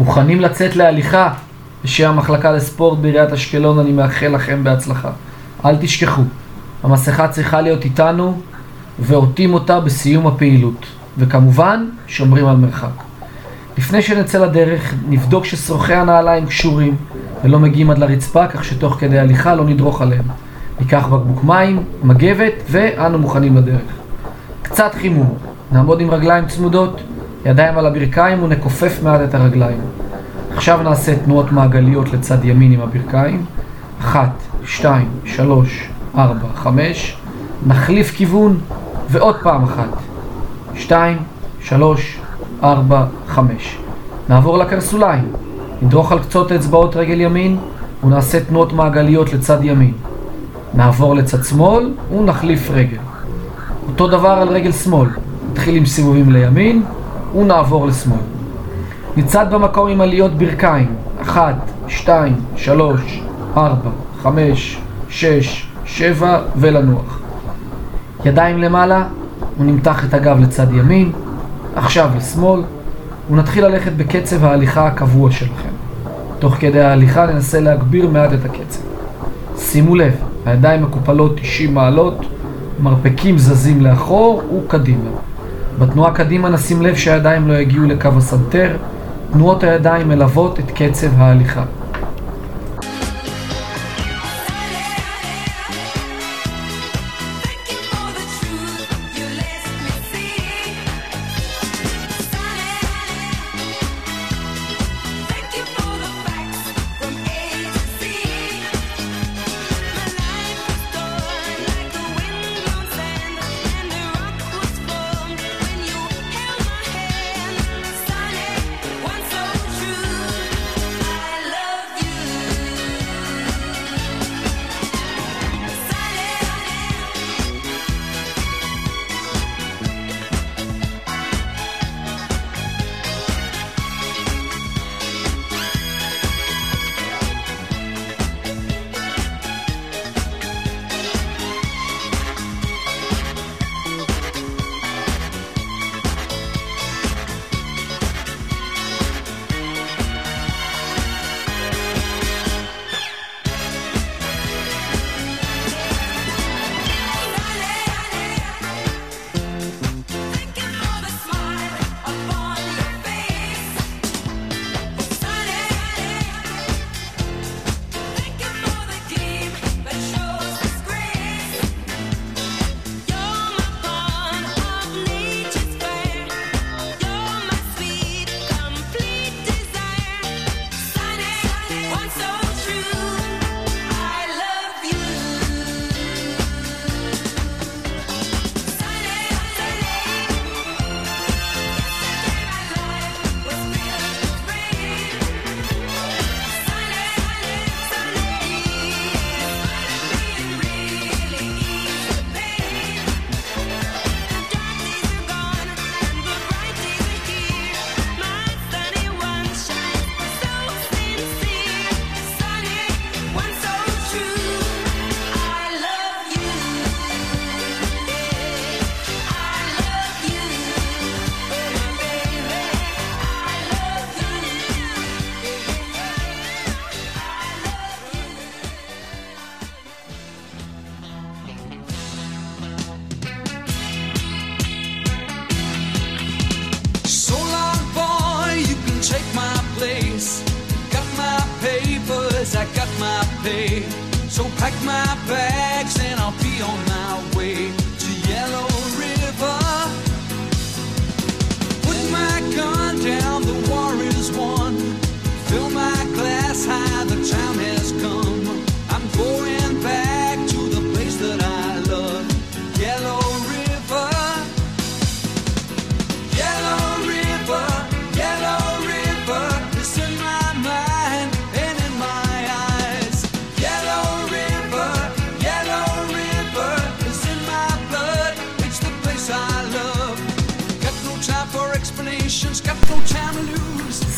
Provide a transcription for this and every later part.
מוכנים לצאת להליכה? בשם המחלקה לספורט בעיריית אשקלון אני מאחל לכם בהצלחה. אל תשכחו, המסכה צריכה להיות איתנו ועוטים אותה בסיום הפעילות. וכמובן, שומרים על מרחק. לפני שנצא לדרך, נבדוק ששרוכי הנעליים קשורים ולא מגיעים עד לרצפה, כך שתוך כדי הליכה לא נדרוך עליהם. ניקח בקבוק מים, מגבת, ואנו מוכנים לדרך. קצת חימום. נעמוד עם רגליים צמודות, ידיים על הברכיים ונכופף מעט את הרגליים. עכשיו נעשה תנועות מעגליות לצד ימין עם הברכיים. אחת, שתיים, שלוש, ארבע, חמש. נחליף כיוון, ועוד פעם אחת. שתיים, שלוש, ארבע, חמש. נעבור לקרסוליים. נדרוך על קצות אצבעות רגל ימין ונעשה תנועות מעגליות לצד ימין. נעבור לצד שמאל ונחליף רגל. אותו דבר על רגל שמאל. נתחיל עם סיבובים לימין ונעבור לשמאל. נצעד במקום עם עליות ברכיים. אחת, שתיים, שלוש, ארבע, חמש, שש, שבע ולנוח. ידיים למעלה ונמתח את הגב לצד ימין. עכשיו לשמאל ונתחיל ללכת בקצב ההליכה הקבוע שלכם. תוך כדי ההליכה ננסה להגביר מעט את הקצב. שימו לב, הידיים מקופלות 90 מעלות, מרפקים זזים לאחור וקדימה. בתנועה קדימה נשים לב שהידיים לא יגיעו לקו הסנטר, תנועות הידיים מלוות את קצב ההליכה.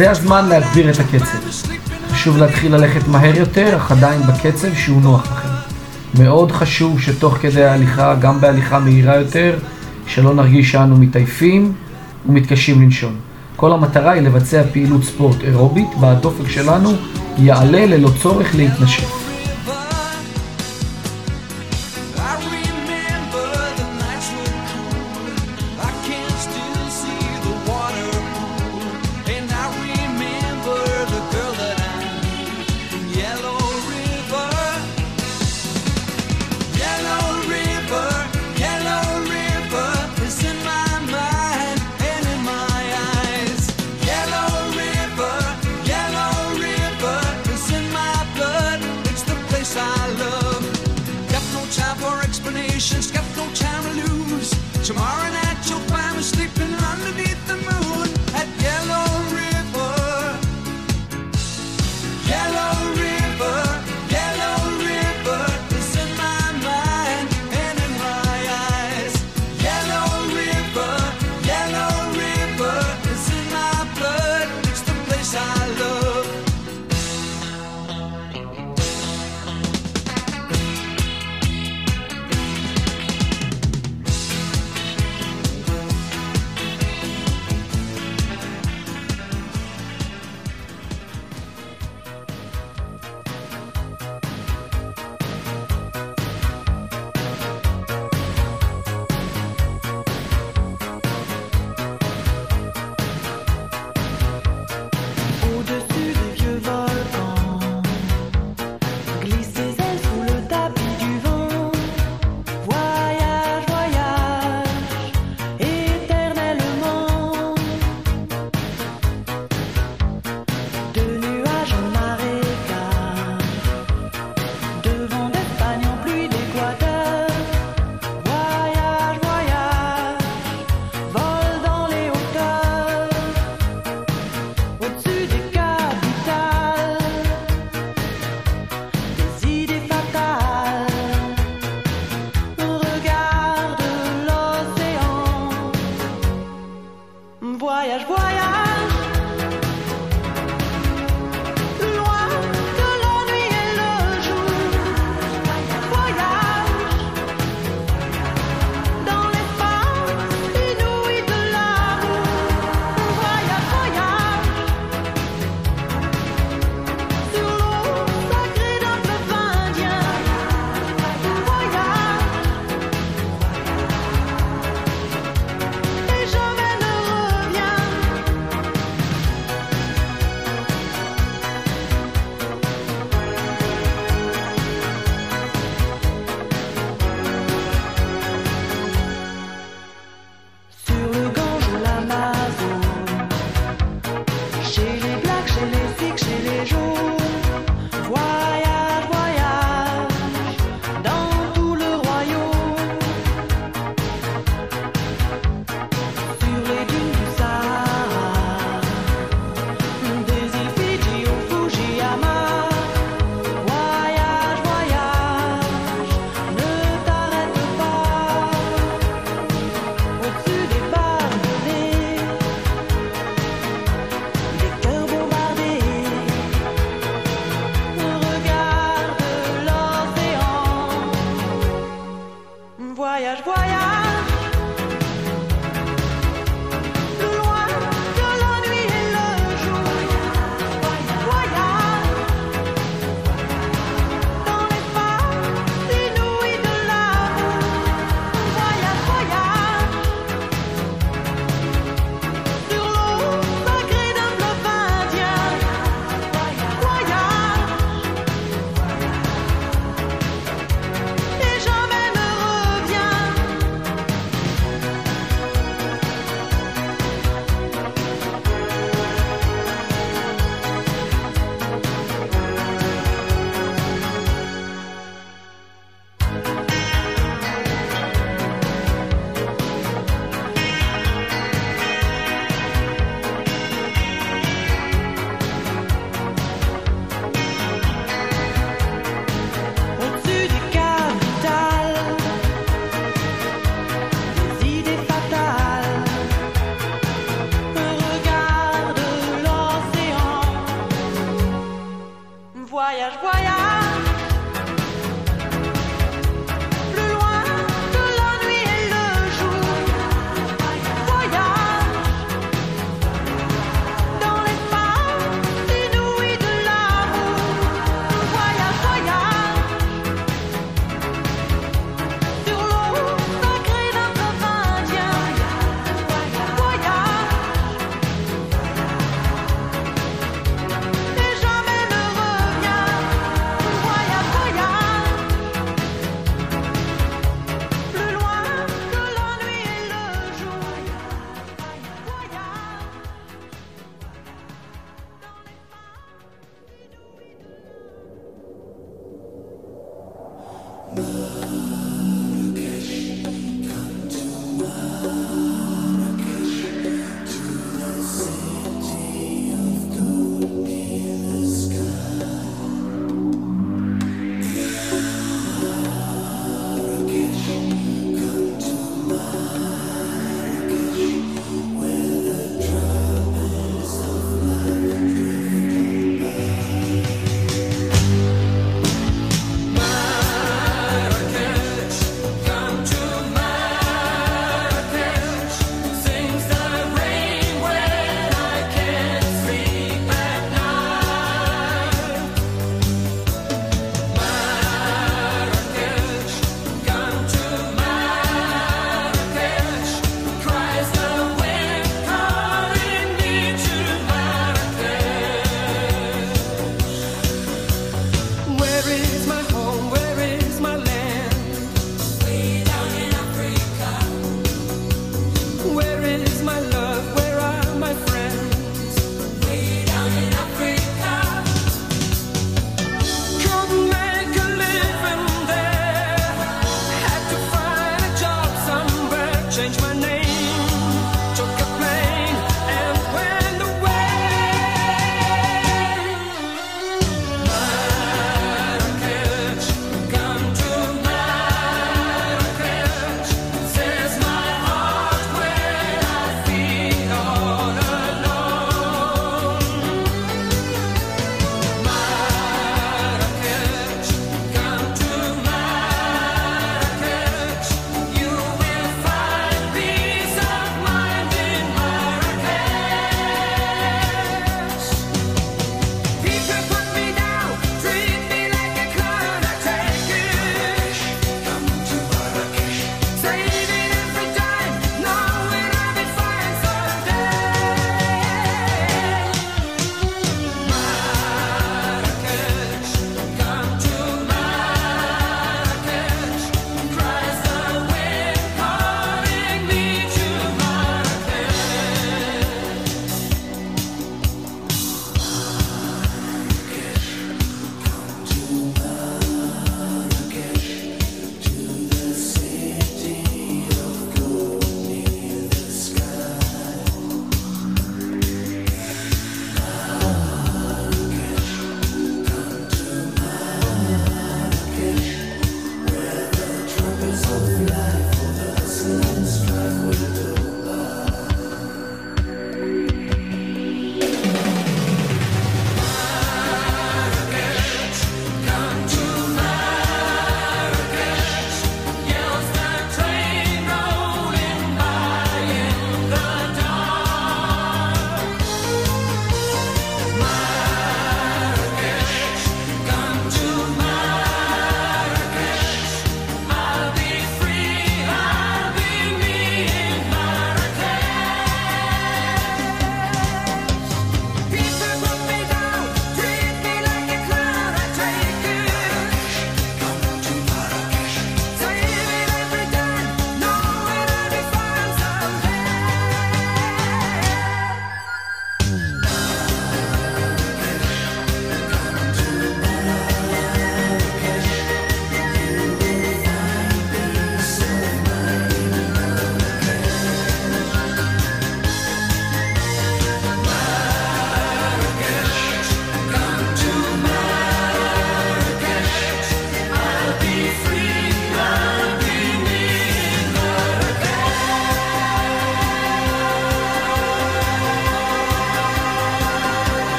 זה הזמן להגביר את הקצב. חשוב להתחיל ללכת מהר יותר, אך עדיין בקצב שהוא נוח לכם. מאוד חשוב שתוך כדי ההליכה, גם בהליכה מהירה יותר, שלא נרגיש שאנו מתעייפים ומתקשים לנשום. כל המטרה היא לבצע פעילות ספורט אירובית, בה הדופק שלנו יעלה ללא צורך להתנשף.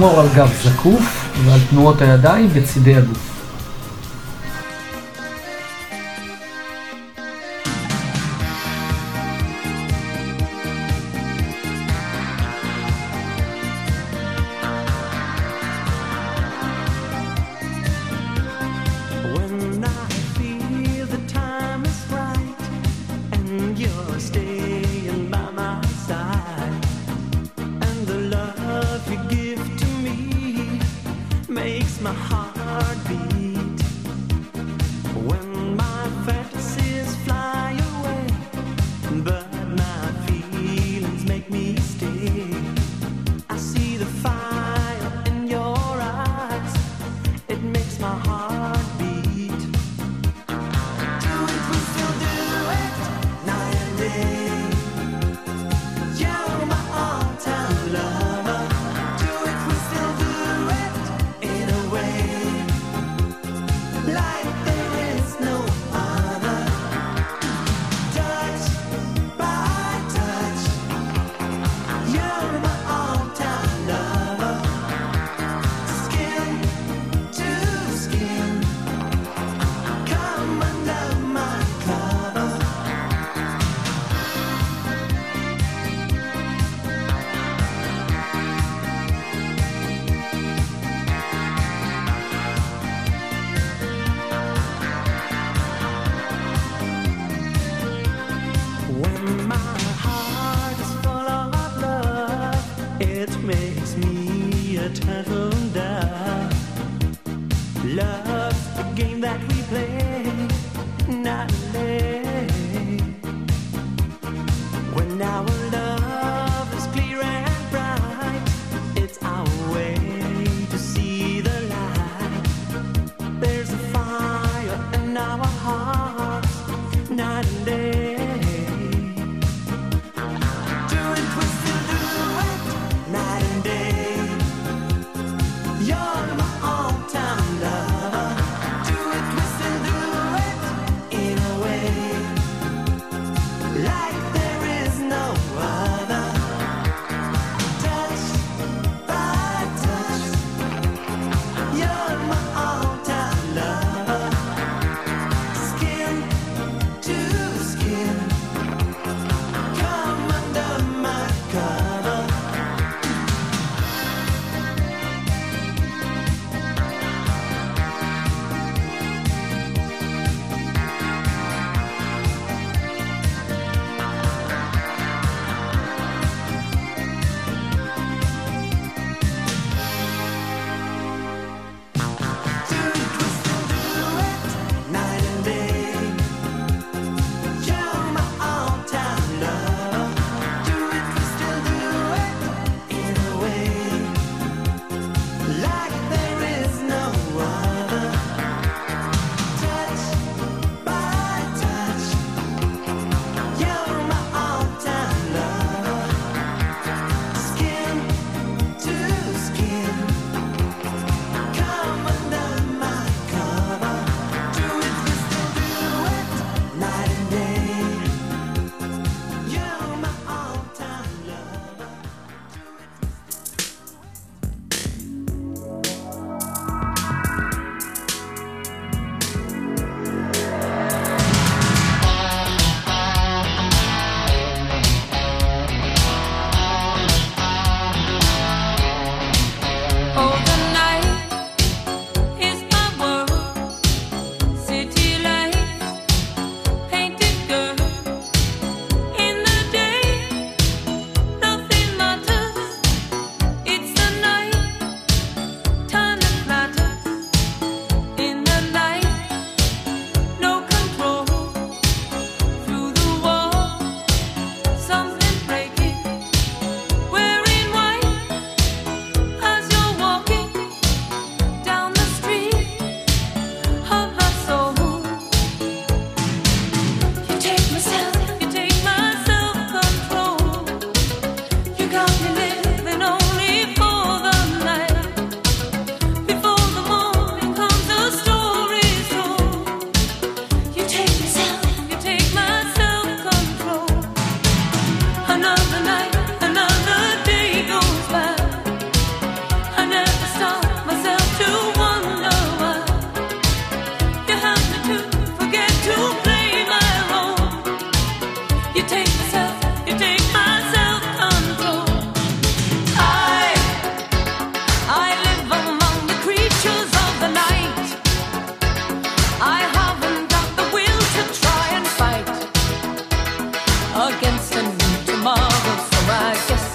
לשמור על גב זקוף ועל תנועות הידיים בצידי הגוף.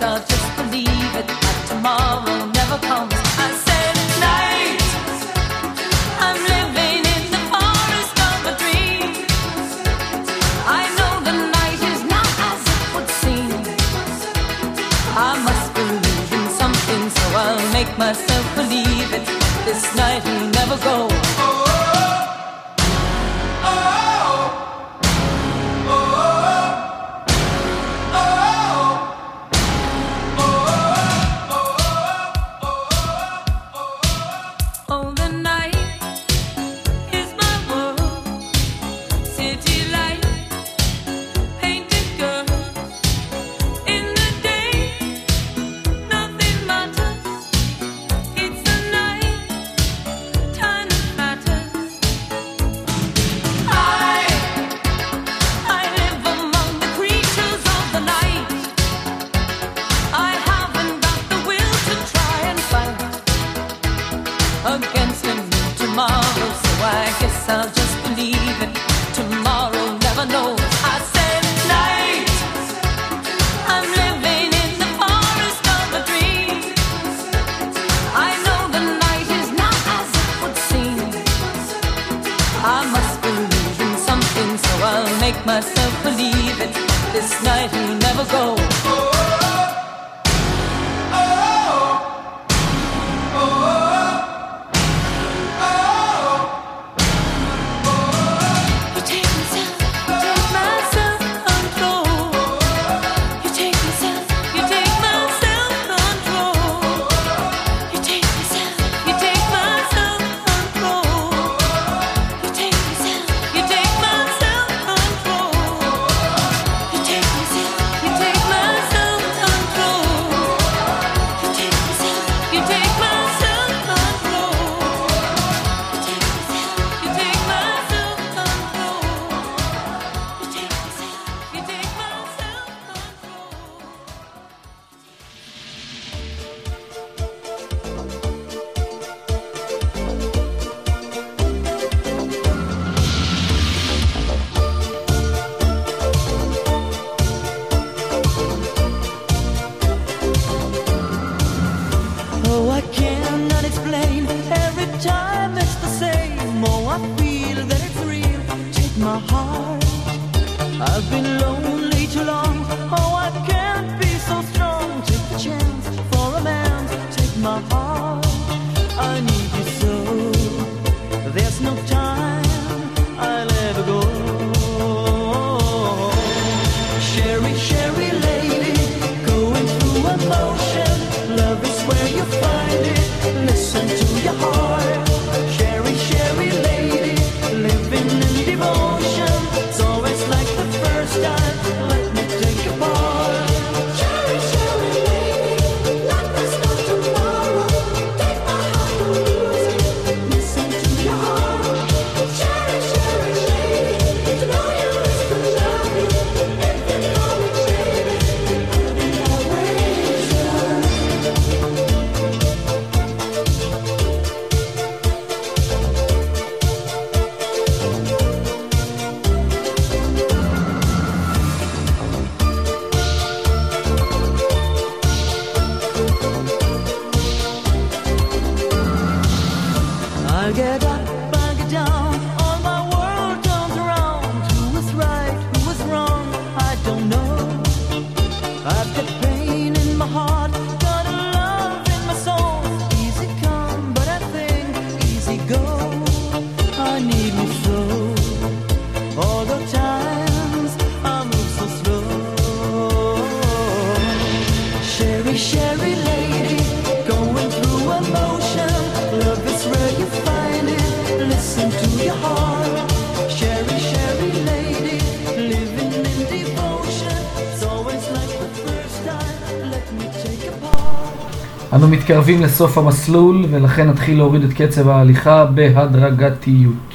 I'll just believe it. But tomorrow never comes. I said. I'm living in the forest of a dream. I know the night is not as it would seem. I must believe in something, so I'll make myself believe it. This night. אנו מתקרבים לסוף המסלול ולכן נתחיל להוריד את קצב ההליכה בהדרגתיות.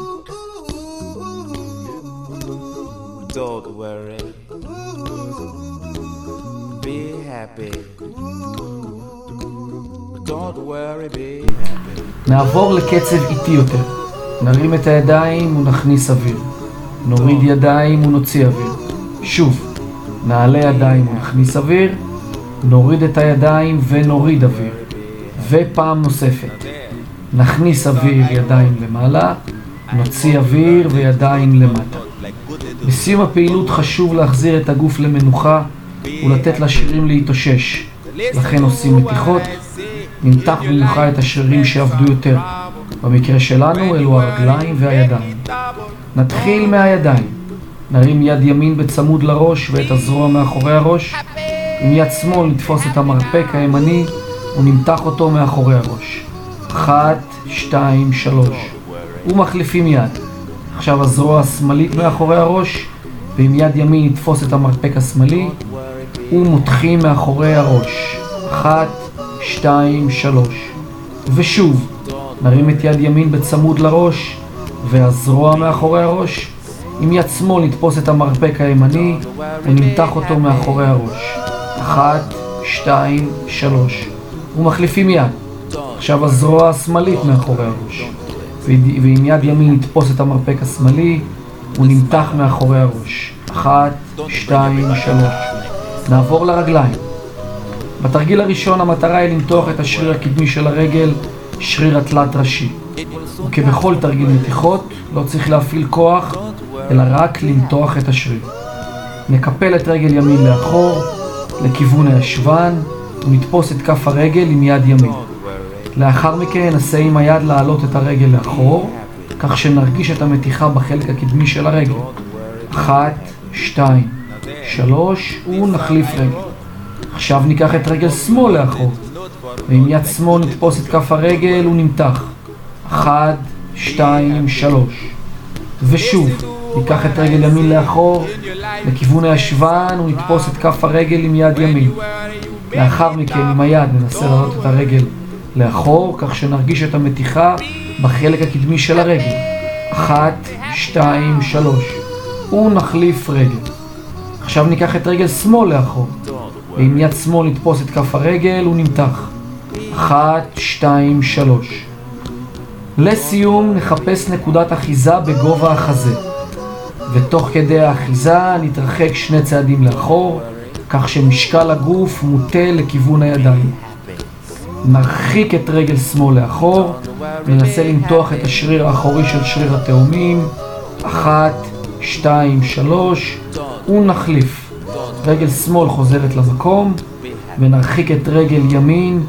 Don't worry. Be happy. Don't worry, be happy. נעבור לקצב איטי יותר. נרים את הידיים ונכניס אוויר. נוריד ידיים ונוציא אוויר. שוב, נעלה ידיים ונכניס אוויר. נוריד את הידיים ונוריד אוויר. ופעם נוספת. נכניס אוויר ידיים למעלה, נוציא אוויר וידיים למטה. בסיום הפעילות חשוב להחזיר את הגוף למנוחה ולתת לשרירים להתאושש. לכן עושים מתיחות, נמתח במיוחד את השרירים שעבדו יותר. במקרה שלנו אלו הרגליים והידיים. נתחיל מהידיים. נרים יד ימין בצמוד לראש ואת הזרוע מאחורי הראש. עם יד שמאל נתפוס את המרפק הימני ונמתח אותו מאחורי הראש. אחת, שתיים, שלוש. ומחליפים יד. עכשיו הזרוע השמאלית מאחורי הראש, ועם יד ימין נתפוס את המרפק השמאלי, ומותחים מאחורי הראש. אחת, שתיים, שלוש. ושוב, נרים את יד ימין בצמוד לראש, והזרוע מאחורי הראש. עם יד שמאל נתפוס את המרפק הימני, ונמתח אותו מאחורי הראש. אחת, שתיים, שלוש. ומחליפים יד. עכשיו הזרוע השמאלית מאחורי הראש. ועם יד ימין נתפוס את המרפק השמאלי, הוא נמתח מאחורי הראש. אחת, שתיים, שלוש. נעבור לרגליים. בתרגיל הראשון המטרה היא למתוח את השריר הקדמי של הרגל, שריר התלת ראשי. וכבכל תרגיל מתיחות, לא צריך להפעיל כוח, אלא רק למתוח את השריר. נקפל את רגל ימין לאחור, לכיוון הישבן, ונתפוס את כף הרגל עם יד ימין. לאחר מכן ננסה עם היד להעלות את הרגל לאחור, כך שנרגיש את המתיחה בחלק הקדמי של הרגל. אחת, שתיים, שלוש, ונחליף רגל. עכשיו ניקח את רגל שמאל לאחור, ועם יד שמאל נתפוס את כף הרגל ונמתח. אחת, שתיים, שלוש. ושוב, ניקח את רגל ימין לאחור, לכיוון הישבן, ונתפוס את כף הרגל עם יד ימין. לאחר מכן עם היד ננסה להעלות את הרגל לאחור, כך שנרגיש את המתיחה בחלק הקדמי של הרגל. אחת, שתיים, שלוש. ונחליף רגל. עכשיו ניקח את רגל שמאל לאחור, ועם יד שמאל נתפוס את כף הרגל ונמתח. אחת, שתיים, שלוש. לסיום נחפש נקודת אחיזה בגובה החזה. ותוך כדי האחיזה נתרחק שני צעדים לאחור, כך שמשקל הגוף מוטה לכיוון הידיים. נרחיק את רגל שמאל לאחור, ננסה למתוח את השריר האחורי של שריר התאומים, אחת, שתיים, שלוש, ונחליף. רגל שמאל חוזרת למקום, ונרחיק את רגל ימין,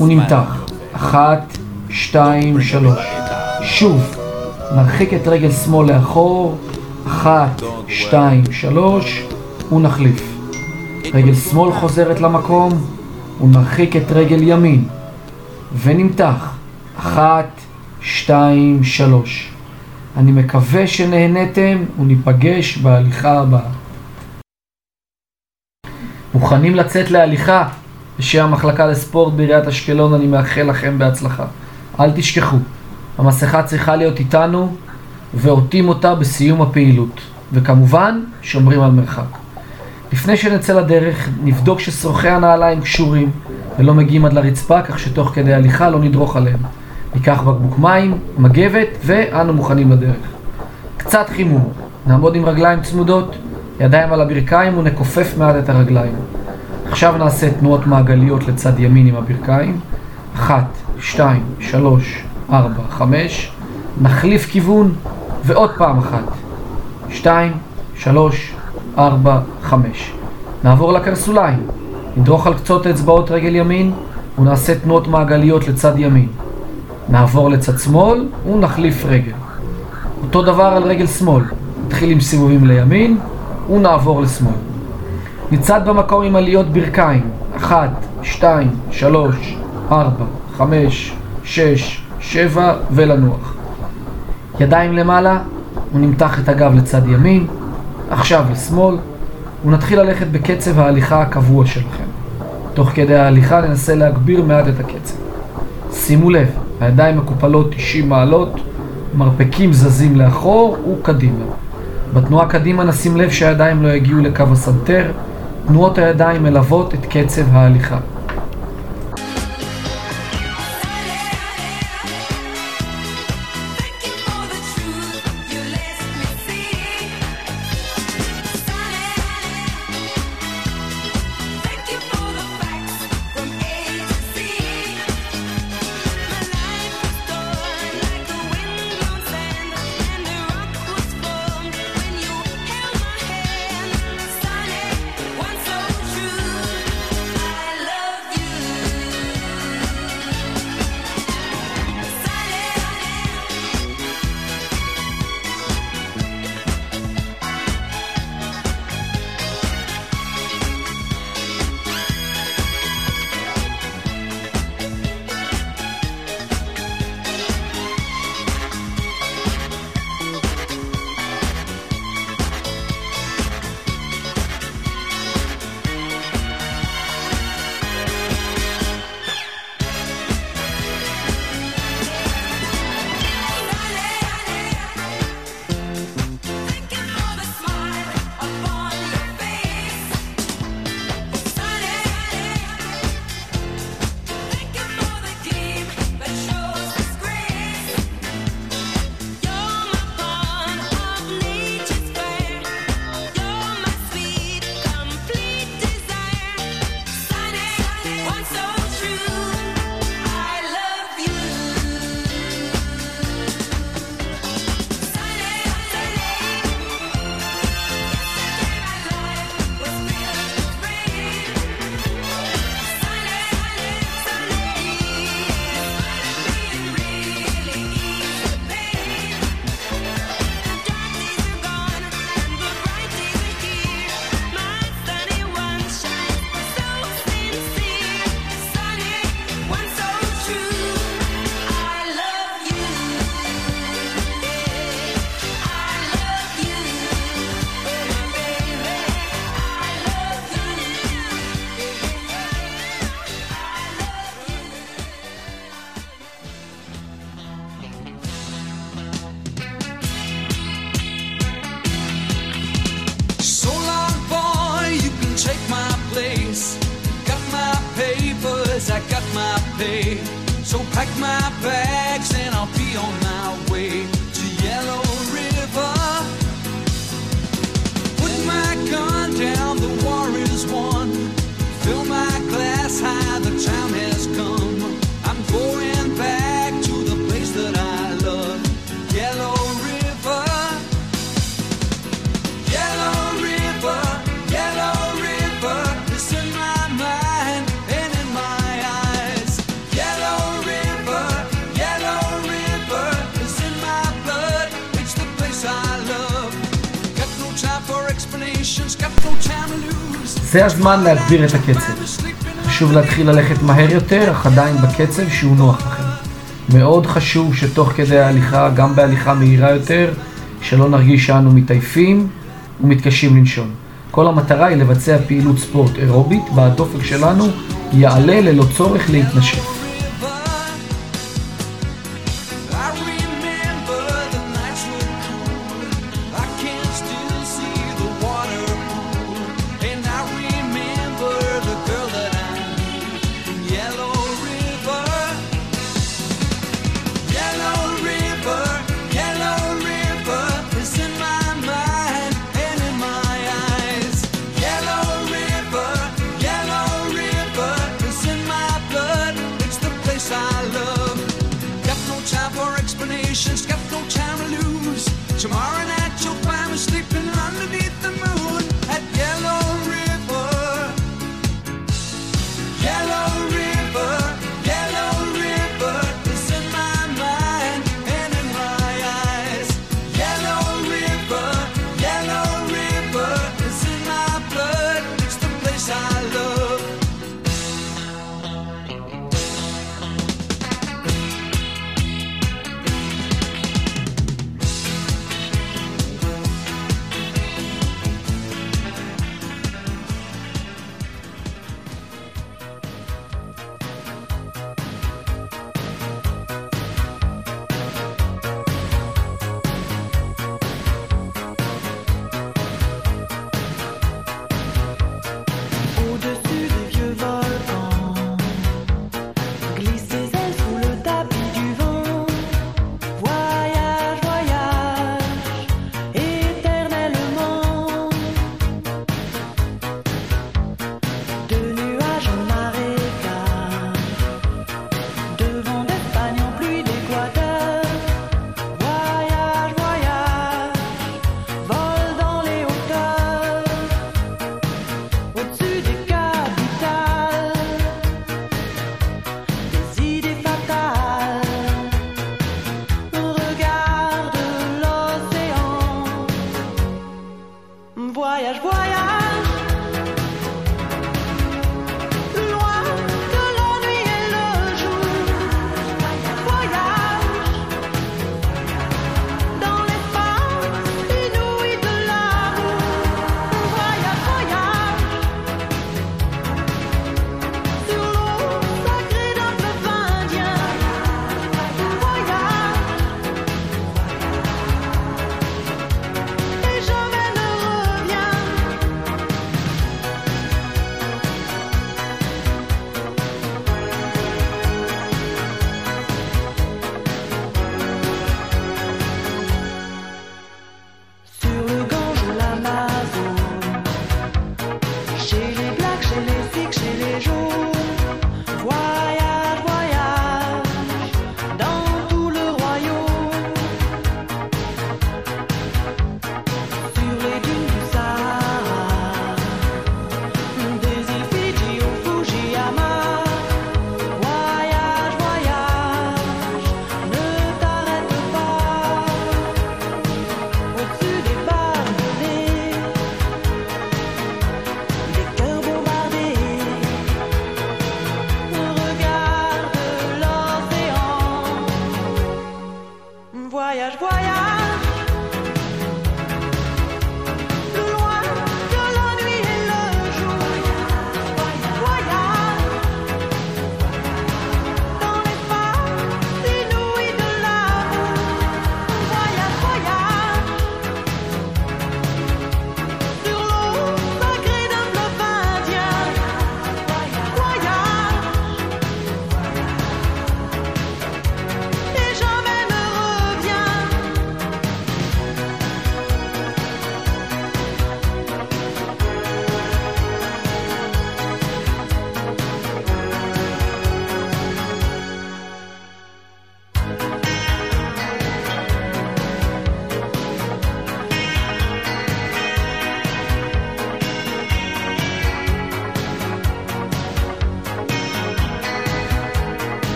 ונמתח. אחת, שתיים, שלוש. שוב, נרחיק את רגל שמאל לאחור, אחת, שתיים, שלוש, ונחליף. רגל שמאל חוזרת למקום, ונרחיק את רגל ימין, ונמתח. אחת, שתיים, שלוש. אני מקווה שנהנתם, וניפגש בהליכה הבאה. מוכנים לצאת להליכה? בשם המחלקה לספורט בעיריית אשקלון אני מאחל לכם בהצלחה. אל תשכחו, המסכה צריכה להיות איתנו ועוטים אותה בסיום הפעילות. וכמובן, שומרים על מרחק. לפני שנצא לדרך, נבדוק ששרוכי הנעליים קשורים ולא מגיעים עד לרצפה, כך שתוך כדי הליכה לא נדרוך עליהם. ניקח בקבוק מים, מגבת, ואנו מוכנים לדרך. קצת חימום. נעמוד עם רגליים צמודות, ידיים על הברכיים ונכופף מעט את הרגליים. עכשיו נעשה תנועות מעגליות לצד ימין עם הברכיים. אחת, שתיים, שלוש, ארבע, חמש. נחליף כיוון, ועוד פעם אחת. שתיים, שלוש, ארבע, חמש. נעבור לקרסוליים. נדרוך על קצות אצבעות רגל ימין, ונעשה תנועות מעגליות לצד ימין. נעבור לצד שמאל, ונחליף רגל. אותו דבר על רגל שמאל. נתחיל עם סיבובים לימין, ונעבור לשמאל. נצעד במקום עם עליות ברכיים. אחת, שתיים, שלוש, ארבע, חמש, שש, שבע, ולנוח. ידיים למעלה, ונמתח את הגב לצד ימין, עכשיו לשמאל, ונתחיל ללכת בקצב ההליכה הקבוע שלכם. תוך כדי ההליכה ננסה להגביר מעט את הקצב. שימו לב, הידיים מקופלות 90 מעלות, מרפקים זזים לאחור וקדימה. בתנועה קדימה נשים לב שהידיים לא יגיעו לקו הסנטר, תנועות הידיים מלוות את קצב ההליכה. all my זה הזמן להגביר את הקצב. חשוב להתחיל ללכת מהר יותר, אך עדיין בקצב שהוא נוח לכם. מאוד חשוב שתוך כדי ההליכה, גם בהליכה מהירה יותר, שלא נרגיש שאנו מתעייפים ומתקשים לנשון. כל המטרה היא לבצע פעילות ספורט אירובית, והדופק שלנו יעלה ללא צורך להתנשק.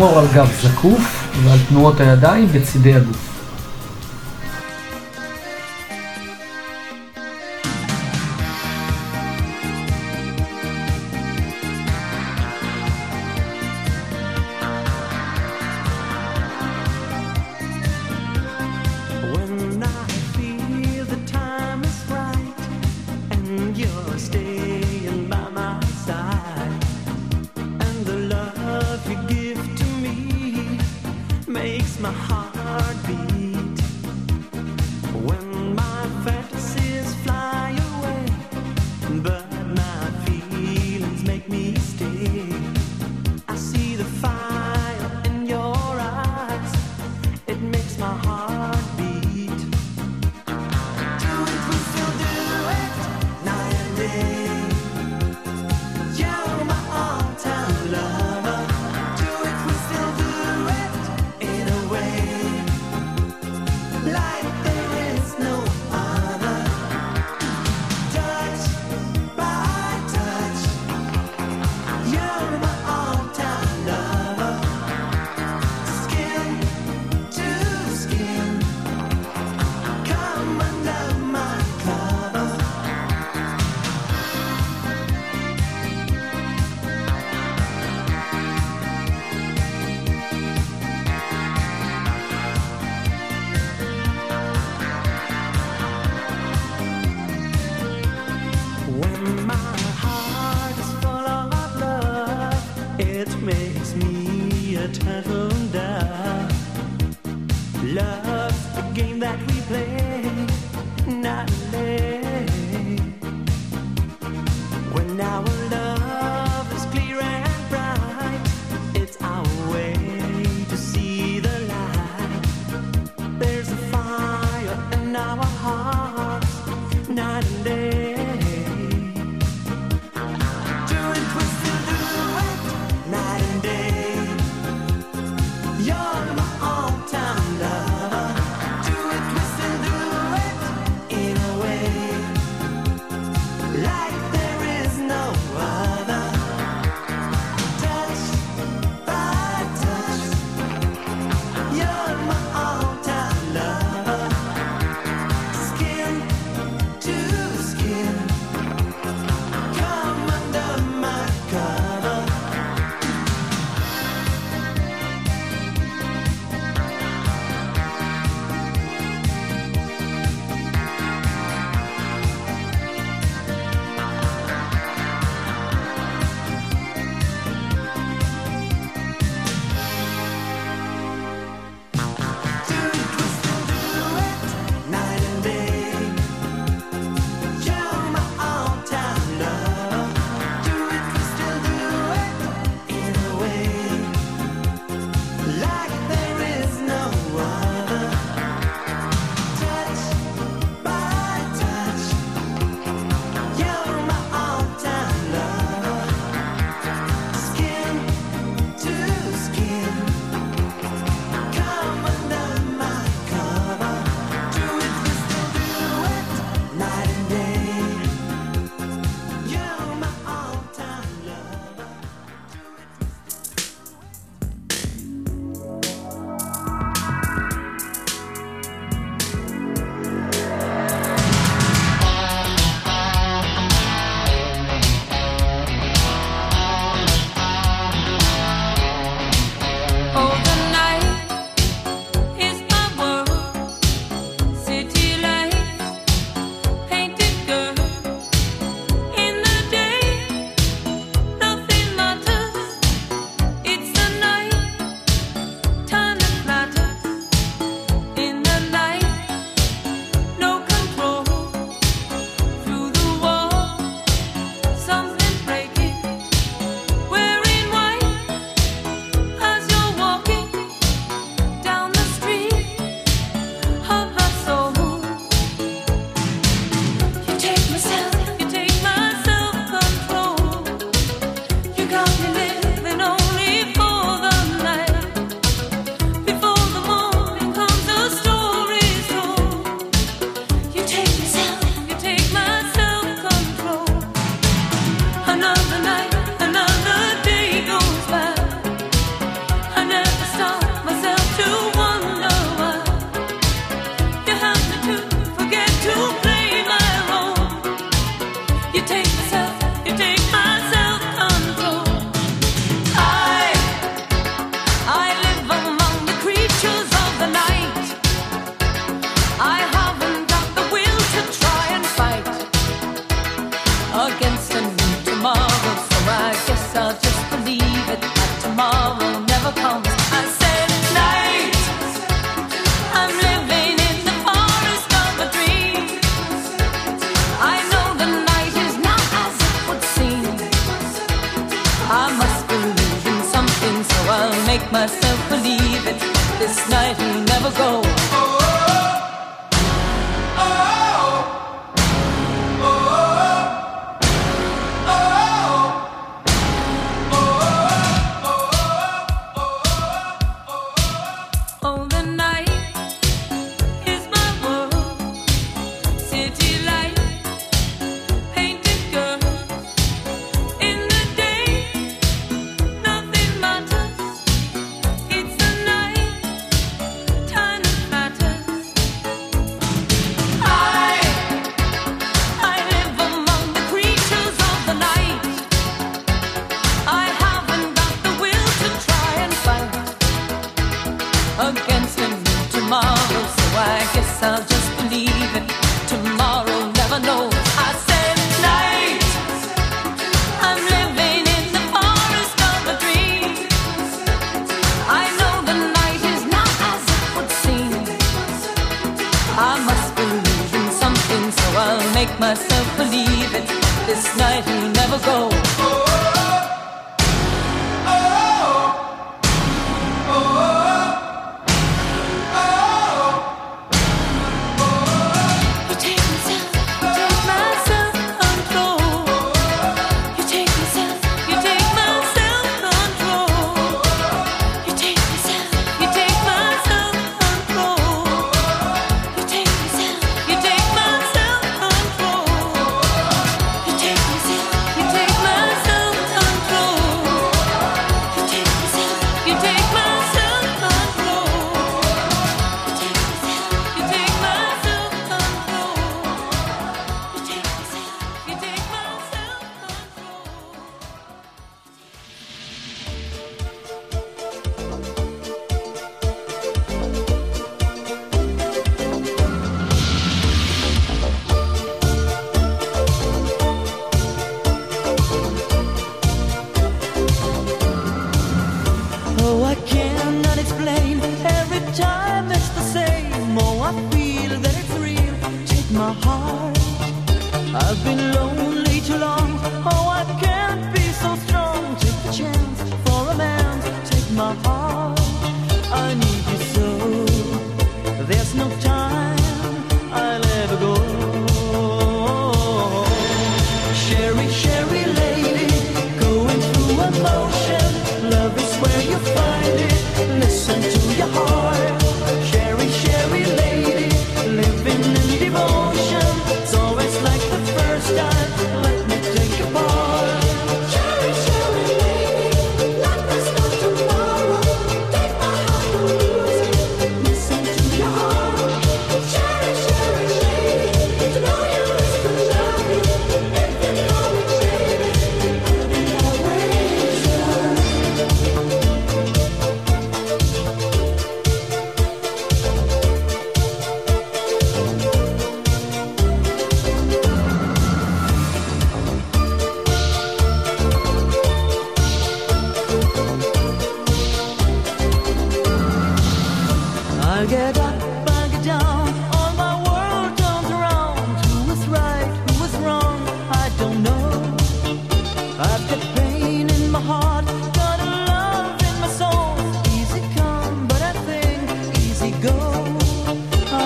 לשמור על גב זקוף ועל תנועות הידיים בצידי הגוף.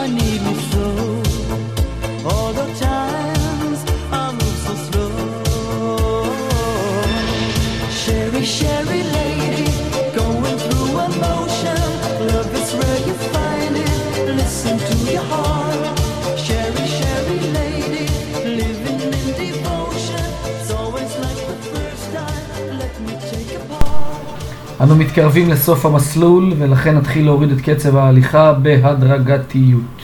need me for אנו מתקרבים לסוף המסלול ולכן נתחיל להוריד את קצב ההליכה בהדרגתיות.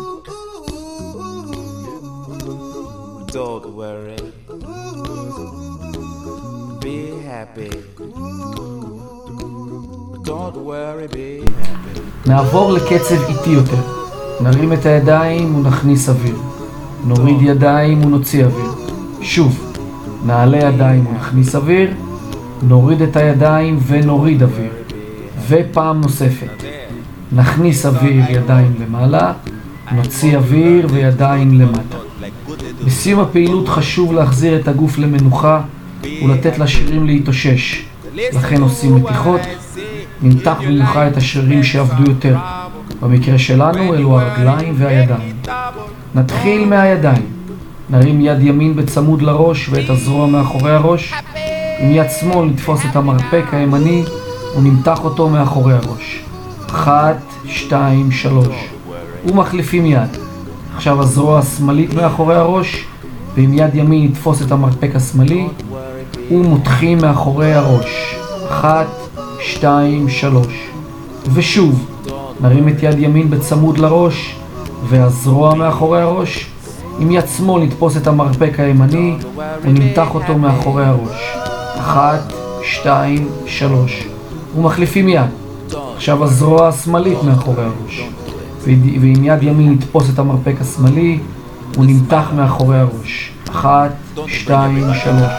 Don't worry. Be happy. Don't worry, be happy. נעבור לקצב איטי יותר. נרים את הידיים ונכניס אוויר. נוריד ידיים ונוציא אוויר. שוב, נעלה ידיים ונכניס אוויר. נוריד את הידיים ונוריד אוויר. ופעם נוספת. נכניס אוויר ידיים למעלה, נוציא אוויר וידיים למטה. בסיום הפעילות חשוב להחזיר את הגוף למנוחה ולתת לשרירים להתאושש. לכן עושים מתיחות, נמתח במיוחד את השרירים שעבדו יותר. במקרה שלנו אלו הרגליים והידיים. נתחיל מהידיים. נרים יד ימין בצמוד לראש ואת הזרוע מאחורי הראש. עם יד שמאל נתפוס את המרפק הימני ונמתח אותו מאחורי הראש. אחת, שתיים, שלוש. ומחליפים יד. עכשיו הזרוע השמאלית מאחורי הראש, ועם יד ימין נתפוס את המרפק השמאלי, ומותחים מאחורי הראש. אחת, שתיים, שלוש. ושוב, נרים את יד ימין בצמוד לראש, והזרוע מאחורי הראש. עם יד שמאל נתפוס את המרפק הימני, ונמתח אותו מאחורי הראש. אחת, שתיים, שלוש. ומחליפים יד. עכשיו הזרוע השמאלית מאחורי הראש. ועם יד ימין נתפוס את המרפק השמאלי, הוא נמתח מאחורי הראש. אחת, שתיים, שלוש.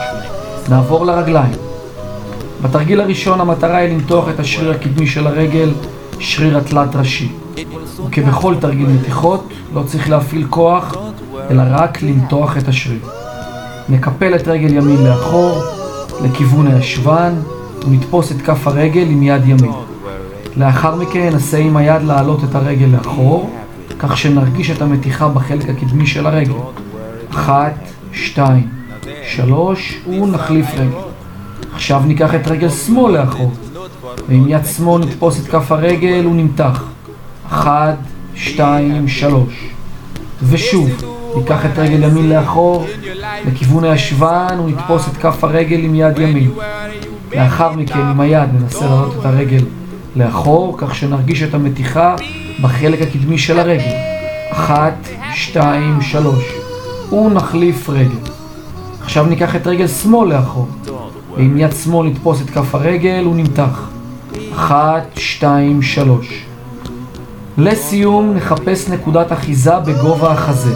נעבור לרגליים. בתרגיל הראשון המטרה היא למתוח את השריר הקדמי של הרגל, שריר התלת ראשי. וכבכל תרגיל מתיחות, לא צריך להפעיל כוח, אלא רק למתוח את השריר. נקפל את רגל ימין לאחור, לכיוון הישבן, ונתפוס את כף הרגל עם יד ימין. לאחר מכן ננסה עם היד להעלות את הרגל לאחור, כך שנרגיש את המתיחה בחלק הקדמי של הרגל. אחת, שתיים, שלוש, ונחליף רגל. עכשיו ניקח את רגל שמאל לאחור, ועם יד שמאל נתפוס את כף הרגל ונמתח. אחת, שתיים, שלוש. ושוב, ניקח את רגל ימין לאחור, לכיוון הישבן ונתפוס את כף הרגל עם יד ימין. לאחר מכן עם היד ננסה להעלות את הרגל לאחור, כך שנרגיש את המתיחה בחלק הקדמי של הרגל. אחת, שתיים, שלוש. ונחליף רגל. עכשיו ניקח את רגל שמאל לאחור. ועם יד שמאל נתפוס את כף הרגל ונמתח. אחת, שתיים, שלוש. לסיום נחפש נקודת אחיזה בגובה החזה.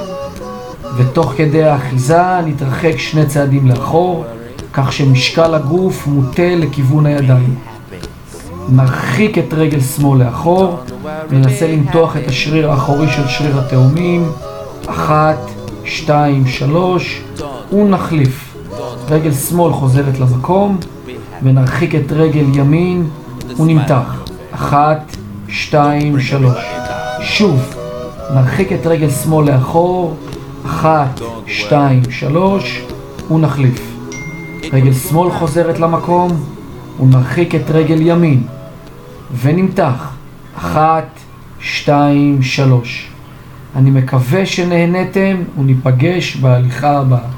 ותוך כדי האחיזה נתרחק שני צעדים לאחור, כך שמשקל הגוף מוטה לכיוון הידיים. נרחיק את רגל שמאל לאחור, ננסה למתוח את השריר האחורי של שריר התאומים, אחת, שתיים, שלוש, ונחליף. רגל שמאל חוזרת למקום, ונרחיק את רגל ימין, ונמתח. אחת, שתיים, שלוש. שוב, נרחיק את רגל שמאל לאחור, אחת, שתיים, שלוש, ונחליף. רגל שמאל חוזרת למקום, ונרחיק את רגל ימין, ונמתח. אחת, שתיים, שלוש. אני מקווה שנהנתם, וניפגש בהליכה הבאה.